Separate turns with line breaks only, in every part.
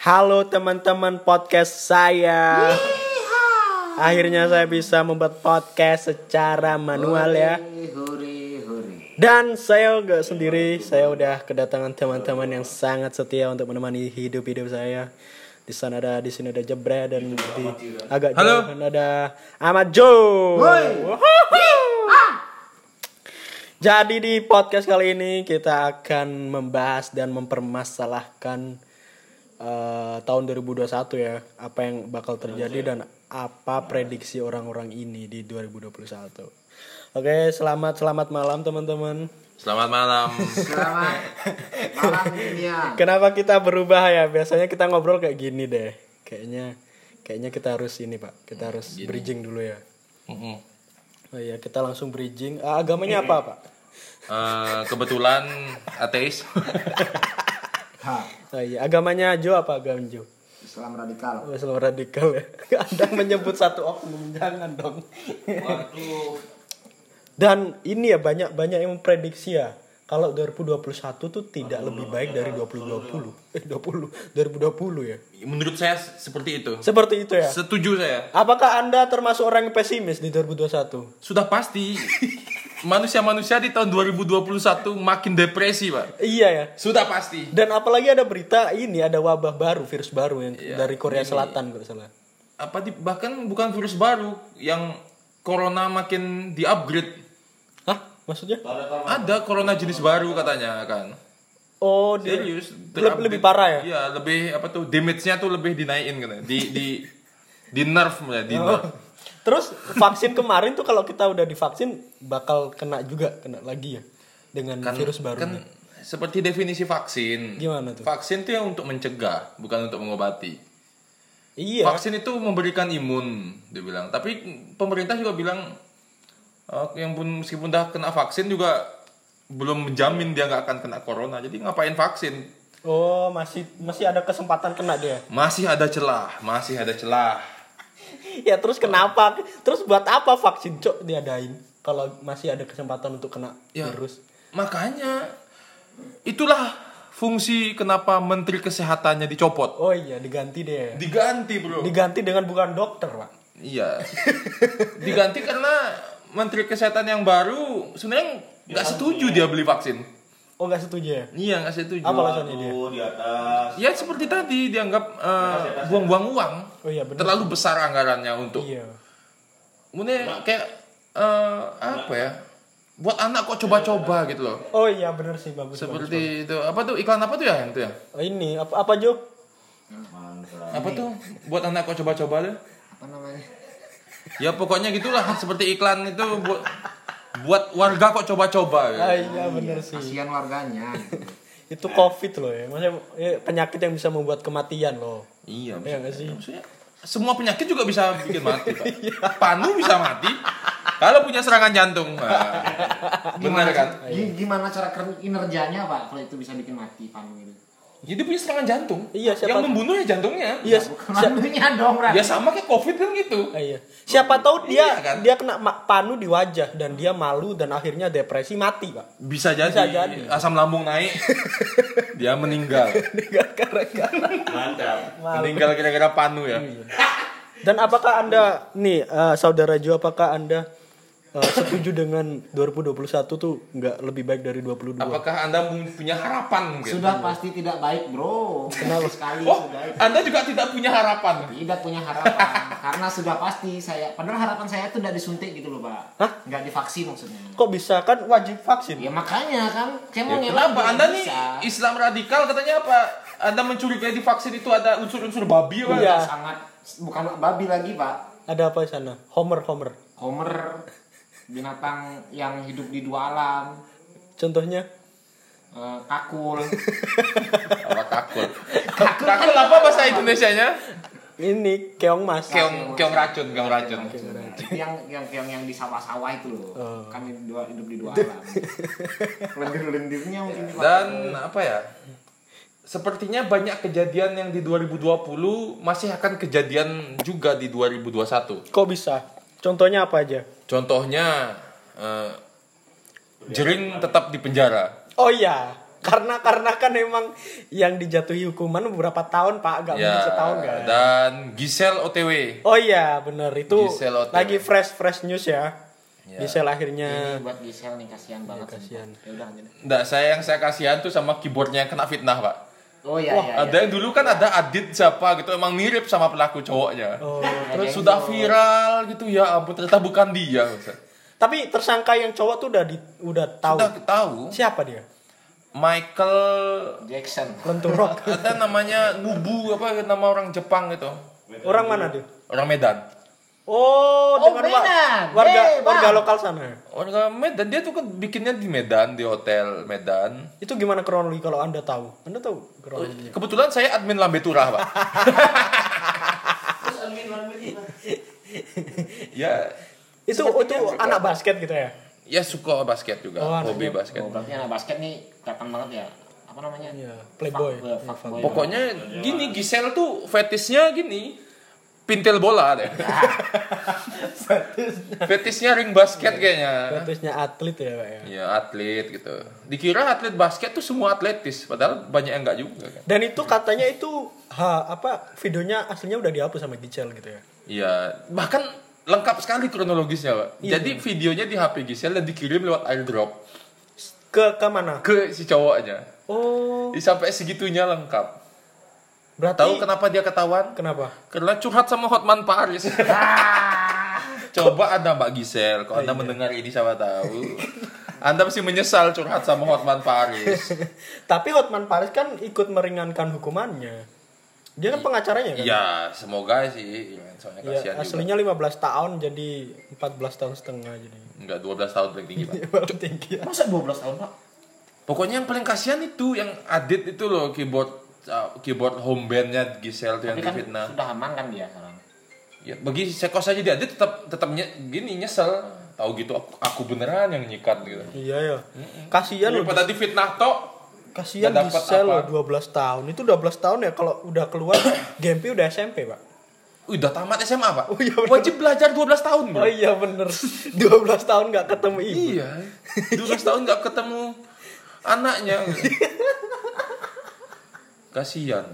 Halo teman-teman podcast saya. Akhirnya saya bisa membuat podcast secara manual ya.
Hore, hore.
Dan saya nggak sendiri, saya udah kedatangan teman-teman yang sangat setia untuk menemani hidup-hidup saya. Di sana ada, di sini ada Jebre dan di agak
Halo.
jauh ada Ahmad Joe. Woohoo. Jadi di podcast kali ini kita akan membahas dan mempermasalahkan eh, tahun 2021 ya, apa yang bakal terjadi dan apa prediksi orang-orang ini di 2021. Oke, selamat selamat malam teman-teman.
Selamat malam.
Selamat malam dunia.
Kenapa kita berubah ya? Biasanya kita ngobrol kayak gini deh. Kayaknya kayaknya kita harus ini, Pak. Kita harus bridging dulu ya.
Mm-mm.
Oh iya, kita langsung bridging. Ah, agamanya apa, Pak?
Eh, kebetulan ateis.
Ha,
Oh iya, agamanya Jo apa agama Jo?
Islam radikal.
Oh, Islam radikal ya. Anda menyebut satu oknum, jangan dong. Dan ini ya banyak banyak yang memprediksi ya kalau 2021 tuh tidak lebih baik dari 2020. Eh 20 2020 ya.
Menurut saya seperti itu.
Seperti itu ya.
Setuju saya.
Apakah Anda termasuk orang yang pesimis di 2021?
Sudah pasti manusia-manusia di tahun 2021 makin depresi, Pak.
Iya ya.
Sudah pasti.
Dan apalagi ada berita ini ada wabah baru, virus baru yang
Iya,
dari Korea Selatan kalau salah.
Apa di, bahkan bukan virus baru yang corona makin di-upgrade.
Hah? Maksudnya?
Ada corona jenis baru katanya kan.
Oh,
Serius.
lebih, lebih parah ya?
Iya, lebih apa tuh damage-nya tuh lebih dinaikin katanya. Di di di nerf ya, di nerf.
Terus vaksin kemarin tuh kalau kita udah divaksin bakal kena juga, kena lagi ya dengan
kan,
virus baru.
kan seperti definisi vaksin.
Gimana tuh?
Vaksin itu yang untuk mencegah, bukan untuk mengobati.
Iya.
Vaksin itu memberikan imun, dia bilang. Tapi pemerintah juga bilang eh, yang pun meskipun udah kena vaksin juga belum menjamin dia nggak akan kena corona. Jadi ngapain vaksin?
Oh, masih masih ada kesempatan kena dia.
Masih ada celah, masih ada celah.
Ya terus kenapa? Terus buat apa vaksin cok diadain kalau masih ada kesempatan untuk kena
Ya.
virus?
Makanya itulah fungsi kenapa Menteri Kesehatannya dicopot.
Oh iya, diganti deh.
Diganti, Bro.
Diganti dengan bukan dokter, Pak.
Iya. Diganti karena Menteri Kesehatan yang baru sebenarnya nggak setuju dia beli vaksin.
Oh, nggak setuju ya?
Iya nggak setuju.
Apa alasannya dia?
di atas
Ya seperti tadi dianggap eh, buang-buang uang.
Oh iya, benar.
Terlalu besar anggarannya untuk.
Iya.
Kemudian kayak eh, apa ya? Buat anak kok coba-coba gitu loh.
Oh iya, benar sih bagus. bagus,
Seperti itu. Apa tuh iklan apa tuh ya yang itu ya?
bagus. Oh, ini apa apa Jo?
Apa tuh buat anak kok coba-coba deh?
Apa namanya?
Ya pokoknya gitulah seperti iklan itu buat buat warga kok coba-coba. gitu.
Ah, iya benar sih.
Kasihan warganya.
Itu COVID loh ya. Maksudnya ya, penyakit yang bisa membuat kematian loh.
Iya,
Iya nggak sih?
maksudnya semua penyakit juga bisa bikin mati, Pak. Panu bisa mati kalau punya serangan jantung. Nah, benar kan?
Gi- Gimana cara kinerjanya pak kalau itu bisa bikin mati panu itu?
Jadi punya serangan jantung.
Iya, siapa-
Yang membunuh ya jantungnya.
Iya,
manunya dong, Ran.
Ya sama kayak Covid kan gitu.
Ah, iya. Siapa tahu dia
Iya, kan?
dia kena panu di wajah dan dia malu dan akhirnya depresi mati, Pak.
Bisa jadi,
Bisa jadi.
asam lambung naik. dia meninggal.
Gara-gara
mantap
meninggal kira-kira panu ya.
Dan apakah Anda nih eh, saudara Jo apakah Anda eh, setuju dengan 2021 tuh nggak lebih baik dari 2022?
Apakah Anda punya harapan mungkin?
Sudah pasti tidak baik, bro. Kenapa sekali
Oh,
sudah.
Anda juga tidak punya harapan.
Tidak punya harapan karena sudah pasti saya padahal harapan saya itu udah disuntik gitu loh pak
Hah?
nggak divaksin maksudnya
Kok bisa kan wajib vaksin?
ya makanya kan saya mau
Ya, kenapa?
juga
Anda nih
bisa.
Islam radikal katanya apa? Anda mencurigai di vaksin itu ada unsur-unsur babi apa?
Iya.
sangat bukan babi lagi pak
Ada apa di sana? Homer Homer.
Homer binatang yang hidup di dua alam
Contohnya?
eh, kakul
Apa kakul? kakul apa bahasa Indonesianya?
Ini keong mas.
Keong keong racun, keong racun.
yang yang yang yang di sawah-sawah itu loh
Oh.
kami dua hidup di dua alam lendir-lendirnya mungkin Pak.
Dan apa ya? Sepertinya banyak kejadian yang di 2020 masih akan kejadian juga di 2021.
Kok bisa? Contohnya apa aja?
Contohnya eh, Jering tetap di penjara.
Oh iya, karena karena kan emang yang dijatuhi hukuman beberapa tahun pak mungkin
Ya,
setahun kan
dan Giselle OTW.
oh iya bener itu lagi fresh fresh news ya
Ya.
Giselle akhirnya
Ini buat Giselle nih kasihan banget.
Iya, kasihan.
Ya udah lanjut.
Nggak, saya yang saya kasihan tuh sama keyboardnya yang kena fitnah, Pak.
Oh iya
Wah,
iya.
ada yang dulu kan ada Adit siapa gitu, emang mirip sama pelaku cowoknya.
oh,
Terus
Ada
sudah
yang
viral gitu ya ampun ternyata bukan dia.
Tapi tersangka yang cowok tuh udah di udah tahu
Sudah tahu
siapa dia
Michael
Jackson.
lenturok
ada namanya Nubu apa nama orang Jepang gitu.
orang mana dia
Orang Medan.
Oh,
Oh,
dengan
Medan.
warga
Bang.
warga lokal sana
Orang Medan dia tuh kan bikinnya di Medan di hotel Medan.
itu gimana kronologi kalau anda tahu anda tahu kronologinya
Kebetulan saya admin Lambe Turah, Pak. ya,
itu itu anak basket gitu ya
ya suka basket juga,
Oh,
hobi
anaknya-
basket.
Oh, berarti anak basket nih kelihatan banget ya. Apa namanya?
Iya, playboy.
Fuck- eh, fuckboy.
Pokoknya gini, Giselle tuh fetisnya gini, pintil bola deh. Fetisnya ring basket kayaknya.
Fetishnya atlet ya pak ya
Ya atlet gitu. Dikira atlet basket tuh semua atletis, padahal banyak yang enggak juga kan.
dan itu katanya itu ha, apa videonya aslinya udah dihapus sama Giselle gitu ya
Iya, bahkan lengkap sekali kronologisnya, Pak.
Iya.
Jadi videonya di HP Giselle dan dikirim lewat airdrop
ke ke mana
ke si cowoknya.
oh
sampai segitunya lengkap.
Berarti
Tahu kenapa dia ketahuan?
kenapa
Karena curhat sama Hotman Paris. Coba Anda Mbak Giselle, kalau Anda mendengar ini siapa tahu. Anda mesti menyesal curhat sama Hotman Paris.
tapi Hotman Paris kan ikut meringankan hukumannya dia kan pengacaranya kan
Ya, semoga sih. Soalnya
Ya,
kasihan juga.
aslinya 15 tahun jadi 14 tahun setengah jadi
Enggak, 12 tahun paling tinggi, Pak.
Paling tinggi ya.
Masa 12 tahun, Pak?
Pokoknya yang paling kasihan itu yang Adit itu loh keyboard keyboard home bandnya Giselle tuh yang
kan
difitnah.
sudah aman kan dia sekarang.
Ya, bagi sekos aja dia Adit tetap tetap nye- gini nyesel. Tahu gitu aku, aku beneran yang nyikat gitu.
iya ya kasihan loh
Daripada difitnah tok
kasihan
apa.
loh 12 tahun itu 12 tahun ya kalau udah keluar Gempi udah SMP pak
udah tamat SMA, Pak.
Oh, iya, bener.
Wajib belajar 12 tahun, Bro.
oh iya bener 12 tahun nggak ketemu ibu
Iya. 12 tahun nggak ketemu anaknya. Kasihan.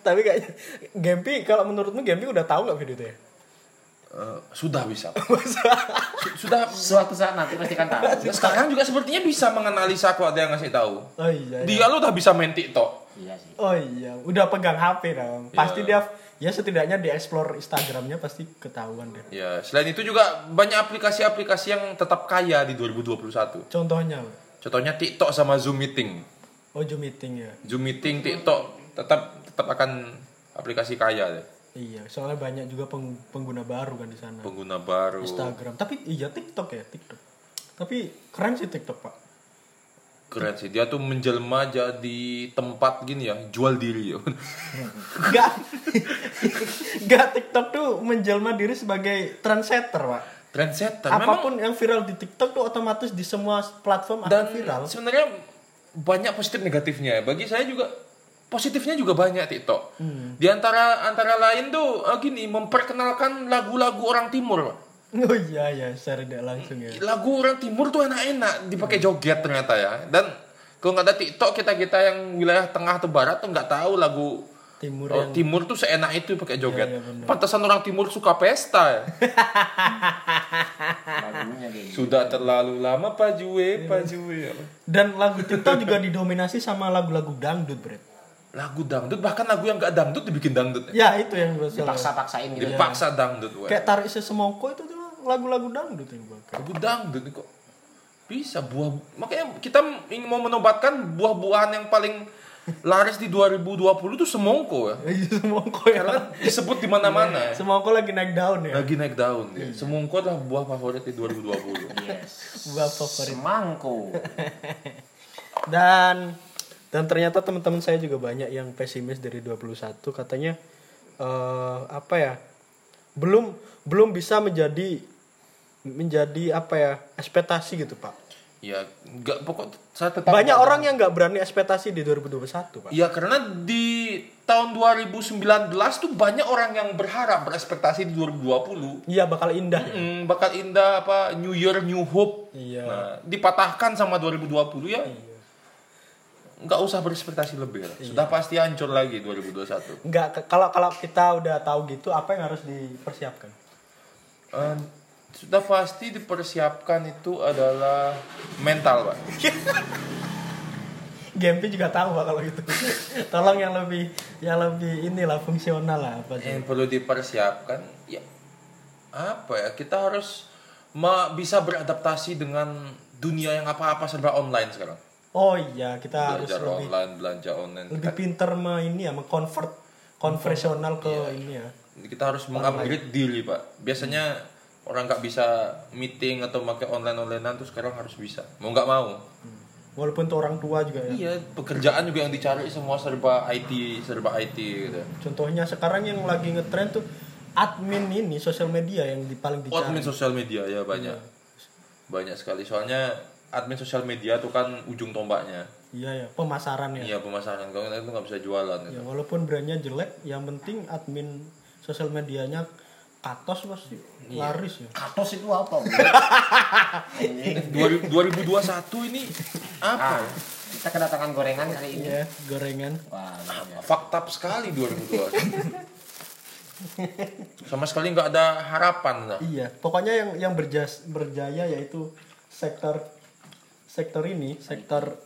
tapi kayaknya Gempi kalau menurutmu Gempi udah tahu nggak video itu ya
Eh, sudah bisa. Su- sudah
Suatu saat nanti pasti kan tahu.
Nah, sekarang juga sepertinya bisa menganalisa kok ada yang ngasih tahu.
oh iya, iya.
Dia lo udah bisa main TikTok.
Iya sih.
oh iya udah pegang HP dong pasti
Iya.
dia ya setidaknya di explore Instagramnya pasti ketahuan deh
Ya, selain itu juga banyak aplikasi-aplikasi yang tetap kaya di 2021.
contohnya.
Contohnya TikTok sama Zoom Meeting.
oh Zoom meeting ya
Zoom Meeting, TikTok tetap tetap akan aplikasi kaya deh.
iya soalnya banyak juga peng- pengguna baru kan di sana
Pengguna baru.
Instagram tapi iya TikTok ya TikTok tapi keren sih TikTok pak
Keren sih. Dia tuh menjelma jadi tempat gini ya, jual diri ya.
Enggak. Enggak TikTok tuh menjelma diri sebagai trendsetter, Pak.
Trendsetter. Memang
Apa pun yang viral di TikTok tuh otomatis di semua platform akan
dan
viral.
sebenarnya banyak positif negatifnya. Bagi saya juga positifnya juga banyak TikTok.
Hmm.
Di antara antara lain tuh eh, gini memperkenalkan lagu-lagu orang timur.
Oh iya ya, secara tidak langsung ya.
Lagu orang timur tuh enak-enak dipakai joget ternyata ya. Dan kalau nggak ada TikTok kita kita yang wilayah tengah atau barat tuh nggak tahu lagu
Timur
oh,
yang
timur tuh seenak itu pakai joget.
Iya, iya, benar.
Pantasan orang timur suka pesta ya.
Gitu.
Sudah terlalu lama Pak Jue, Pak Jue.
dan lagu TikTok juga didominasi sama lagu-lagu dangdut, Bre.
Lagu dangdut bahkan lagu yang nggak dangdut dibikin dangdut.
Ya, itu yang masalah.
Dipaksa-paksain gitu.
Dipaksa dangdut. weh.
Kayak tarik sesemongko itu tuh lagu-lagu dangdut yang pakai.
Lagu dangdut kok bisa buah makanya kita ingin mau menobatkan buah-buahan yang paling laris di 2020 tuh semongko ya.
Iya, semongko ya.
Karena disebut di mana-mana.
Semongko lagi naik daun ya.
Lagi naik daun dia. Semongko adalah buah favorit di 2020.
Yes.
Buah favorit.
Semangko.
Dan dan ternyata teman-teman saya juga banyak yang pesimis dari 21 katanya eh apa ya? Belum belum bisa menjadi menjadi apa ya? ekspektasi gitu, Pak.
ya, enggak pokok saya tetap
Banyak orang yang nggak berani ekspektasi di 2021, Pak.
Ya karena di tahun 2019 tuh banyak orang yang berharap berekspektasi di 2020
Iya, bakal indah. ya.
Hmm, bakal indah apa New Year New Hope.
Iya.
Nah, dipatahkan sama 2020 ya. Nggak usah berekspektasi lebih lah. Sudah pasti hancur lagi 2021.
Enggak ke- kalau kalau kita udah tahu gitu apa yang harus dipersiapkan?
Eh, sudah pasti dipersiapkan itu adalah mental, Pak.
GMP juga tahu Pak kalau gitu. Tolong yang lebih yang lebih inilah fungsional lah apa?
Yang perlu dipersiapkan ya apa ya? Kita harus bisa beradaptasi dengan dunia yang apa-apa serba online sekarang.
Oh iya, kita harus
Belajar
lebih
online, belanja online.
lebih pinter me ini ya, mengconvert konvensional ke ini ya.
kita harus mengupgrade diri pak. Biasanya orang nggak bisa meeting atau pakai online onlinean tuh sekarang harus bisa. Mau nggak mau.
Walaupun tuh orang tua juga ya.
iya pekerjaan juga yang dicari semua serba IT serba IT gitu.
Contohnya sekarang yang lagi ngetrend tuh admin ini sosial media yang di, paling
Oh, admin
dicari.
sosial media ya banyak. Banyak sekali. Soalnya admin sosial media tuh kan ujung tombaknya
Iya ya, pemasaran ya.
iya pemasaran kalau itu nggak bisa jualan
Ya,
gitu.
walaupun brandnya jelek, yang penting admin sosial medianya katos pasti
Iya.
laris ya.
Katos itu apa? Bu?
2000 2021 ini apa
Ah,
ya?
kita kedatangan gorengan kali ini.
Iya, gorengan.
Wah, iya.
fakta sekali 2021 sama sekali nggak ada harapan nah.
Iya, pokoknya yang yang berjas, berjaya yaitu sektor sektor ini, sektor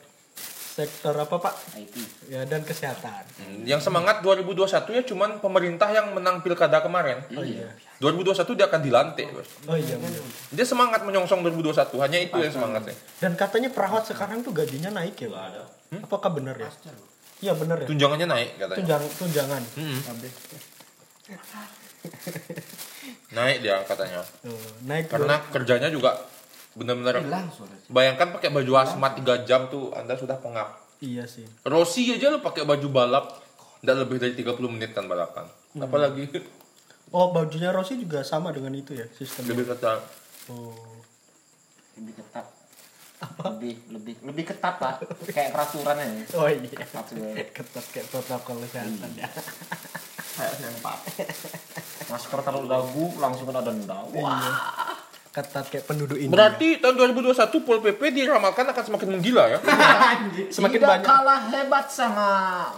sektor apa Pak?
IT.
Ya dan kesehatan.
Hmm, Yang semangat 2021 ya cuman pemerintah yang menang pilkada kemarin.
Oh iya.
2021 dia akan dilantik, Bos.
Oh iya benar.
Dia semangat menyongsong 2021, hanya itu yang semangatnya.
Dan katanya perawat sekarang tuh gajinya naik ya, Pak? Apakah benar ya? Iya benar ya.
Tunjangannya naik katanya.
Tunjang tunjangan. Abe.
Naik dia katanya.
Tuh, naik
Karena kerjanya juga benar-benar
Hilang suara.
bayangkan pakai baju asmat 3 jam tuh Anda sudah pengap.
Iya sih.
Rossi aja lo pakai baju balap tidak lebih dari 30 menit kan balapan. Apalagi
Oh, bajunya Rossi juga sama dengan itu ya sistemnya.
lebih ketat.
Oh.
Lebih ketat. Lebih lebih lebih ketat pak. Kayak peraturan ya.
Oh iya.
Peraturan.
Ketat kayak protokol kesehatan ya.
Kayak sempat. Masker terlalu dagu langsung kena denda. Wah.
Ketat kayak penduduk ini.
Berarti tahun 2021 Pol PP diramalkan akan semakin menggila ya.
Semakin
Tidak
banyak.
kalah hebat sama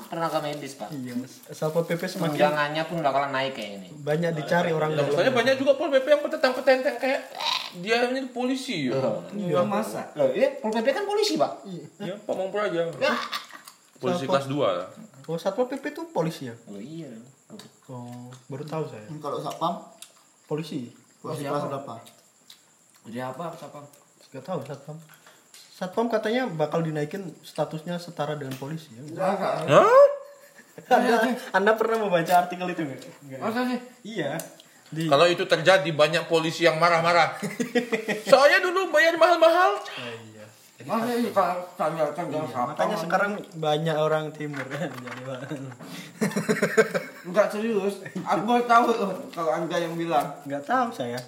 tenaga medis pak.
Iya, Mas. Satpol PP semakin
Tunjangannya pun bakalan naik kayak ini.
banyak dicari orang dalam.
soalnya banyak juga Pol PP yang petentang petenteng kayak "Eh, dia ini polisi ya.
Iya masa. Loh, ini Pol PP kan polisi pak.
Ya, pamong praja. Polisi
Siapa?
kelas 2 lah.
Oh, Satpol PP itu polisi ya?
Oh iya.
Oh, baru tahu saya.
Kalau satpam,
Polisi.
Siapa?
kelas berapa?
Jadi apa siapa?
Gak tahu Satpam. Satpam katanya bakal dinaikin statusnya setara dengan polisi ya.
Hah?
Anda, anda pernah membaca artikel itu nggak?
Masa sih?
Iya. Di
Kalau itu terjadi banyak polisi yang marah-marah. Soalnya dulu bayar mahal-mahal.
Oh, iya.
Masa sih kalau tanya kan?
Makanya sekarang banyak orang timur jadi Pak.
Enggak serius. Aku tahu loh kalau anda yang bilang.
nggak tahu saya.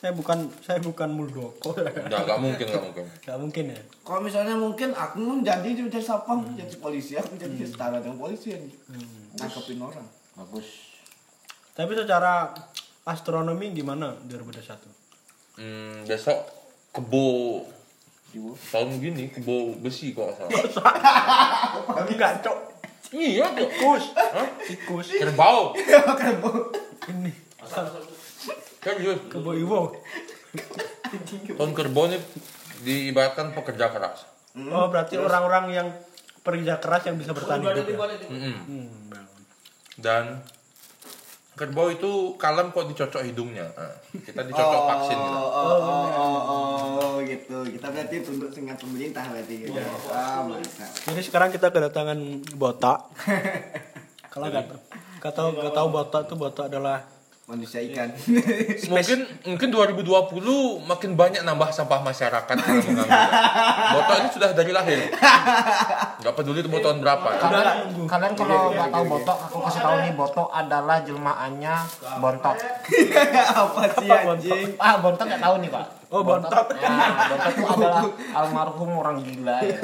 Saya bukan saya bukan Muldoko.
Enggak, enggak mungkin, enggak mungkin.
Nggak mungkin ya.
Kalau misalnya mungkin aku mau jadi jadi satpam, jadi polisi, aku jadi setara dengan polisi ini. Nangkepin orang.
Bagus.
Tapi secara astronomi gimana 2021?
Hmm, besok kebo
Ibu.
tahun gini kebo besi kok nggak salah.
Enggak, Cok.
Iya.
Tikus. Tikus.
kerbau.
Ini
Serius.
kebo iwo.
Tahun kerbau ini diibaratkan pekerja keras.
Oh, berarti orang-orang yang pekerja keras yang bisa bertahan hidup. Ya?
Mm-mm.
Hmm.
Dan kerbau itu kalem kok dicocok hidungnya. Nah, kita dicocok vaksin gitu.
Oh, oh, oh, oh, oh, gitu. Kita berarti tunduk dengan pemerintah berarti gitu. Ah, mantap.
Jadi sekarang kita kedatangan botak. Kalau nggak tahu nggak tahu botak itu botak adalah
Manusia ikan.
Mungkin mungkin 2020 makin banyak nambah sampah masyarakat karena mengambil. Botol ini sudah dari lahir. Gak peduli itu botolan berapa.
Kalian, kalian kalau nggak tahu botok, aku kasih tahu nih botok adalah jelmaannya bontot.
Apa sih anjing?
Ah, bontot nggak tahu nih pak.
Oh, bontot.
Nah, bontot itu adalah almarhum orang gila ya.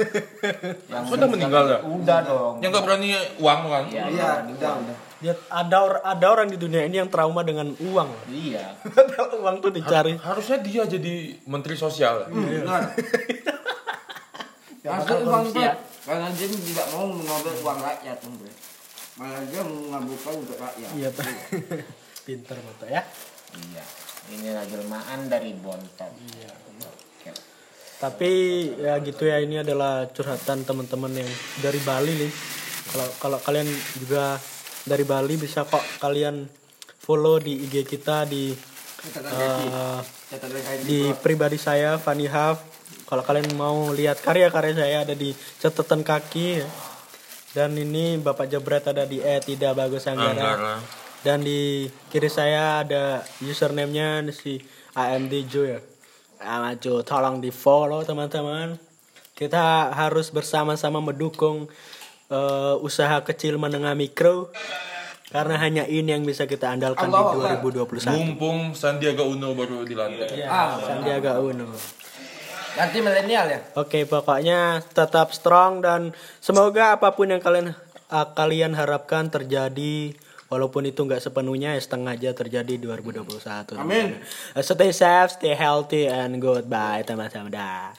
Yang
Sudah meninggal ya?
Udah dong.
Yang gak berani uang kan?
Iya,
Iya, udah, udah.
dia ada or- ada orang di dunia ini yang trauma dengan uang.
Iya.
Uang tuh dicari.
Harusnya dia jadi menteri sosial.
Benar.
Yang
Masa
bakal
uang
korupsi ya.
Karena dia tidak mau mengambil uang rakyat, Bro. Malah dia mengambilkan untuk rakyat.
Iya, Pak. Pinter Bapak ya.
Iya. Inilah jelmaan dari Bontot.
Iya. Tapi ya gitu ya ini adalah curhatan teman-teman yang dari Bali nih. Kalau kalau kalian juga dari Bali bisa kok kalian follow di IG kita di eh,
kaki.
di pribadi saya Fanny Haf. Kalau kalian mau lihat karya-karya saya ada di catatan kaki ya. Dan ini Bapak Jebret ada di E tidak bagus Anggara.
Anggara.
Dan di kiri saya ada username-nya si AMD Jo ya. Ahmad Jo, tolong di follow teman-teman. Kita harus bersama-sama mendukung eh, usaha kecil menengah mikro. Karena hanya ini yang bisa kita andalkan di
Allah
2021.
Mumpung Sandiaga Uno baru dilantik.
Ya,
Ah,
Sandiaga Uno.
Nanti milenial ya.
Oke, pokoknya tetap strong dan semoga apa pun yang kalian ah, kalian harapkan terjadi walaupun itu nggak sepenuhnya ya setengah aja terjadi di 2021.
Amin.
Uh, Stay safe, stay healthy and goodbye teman-teman. Dah.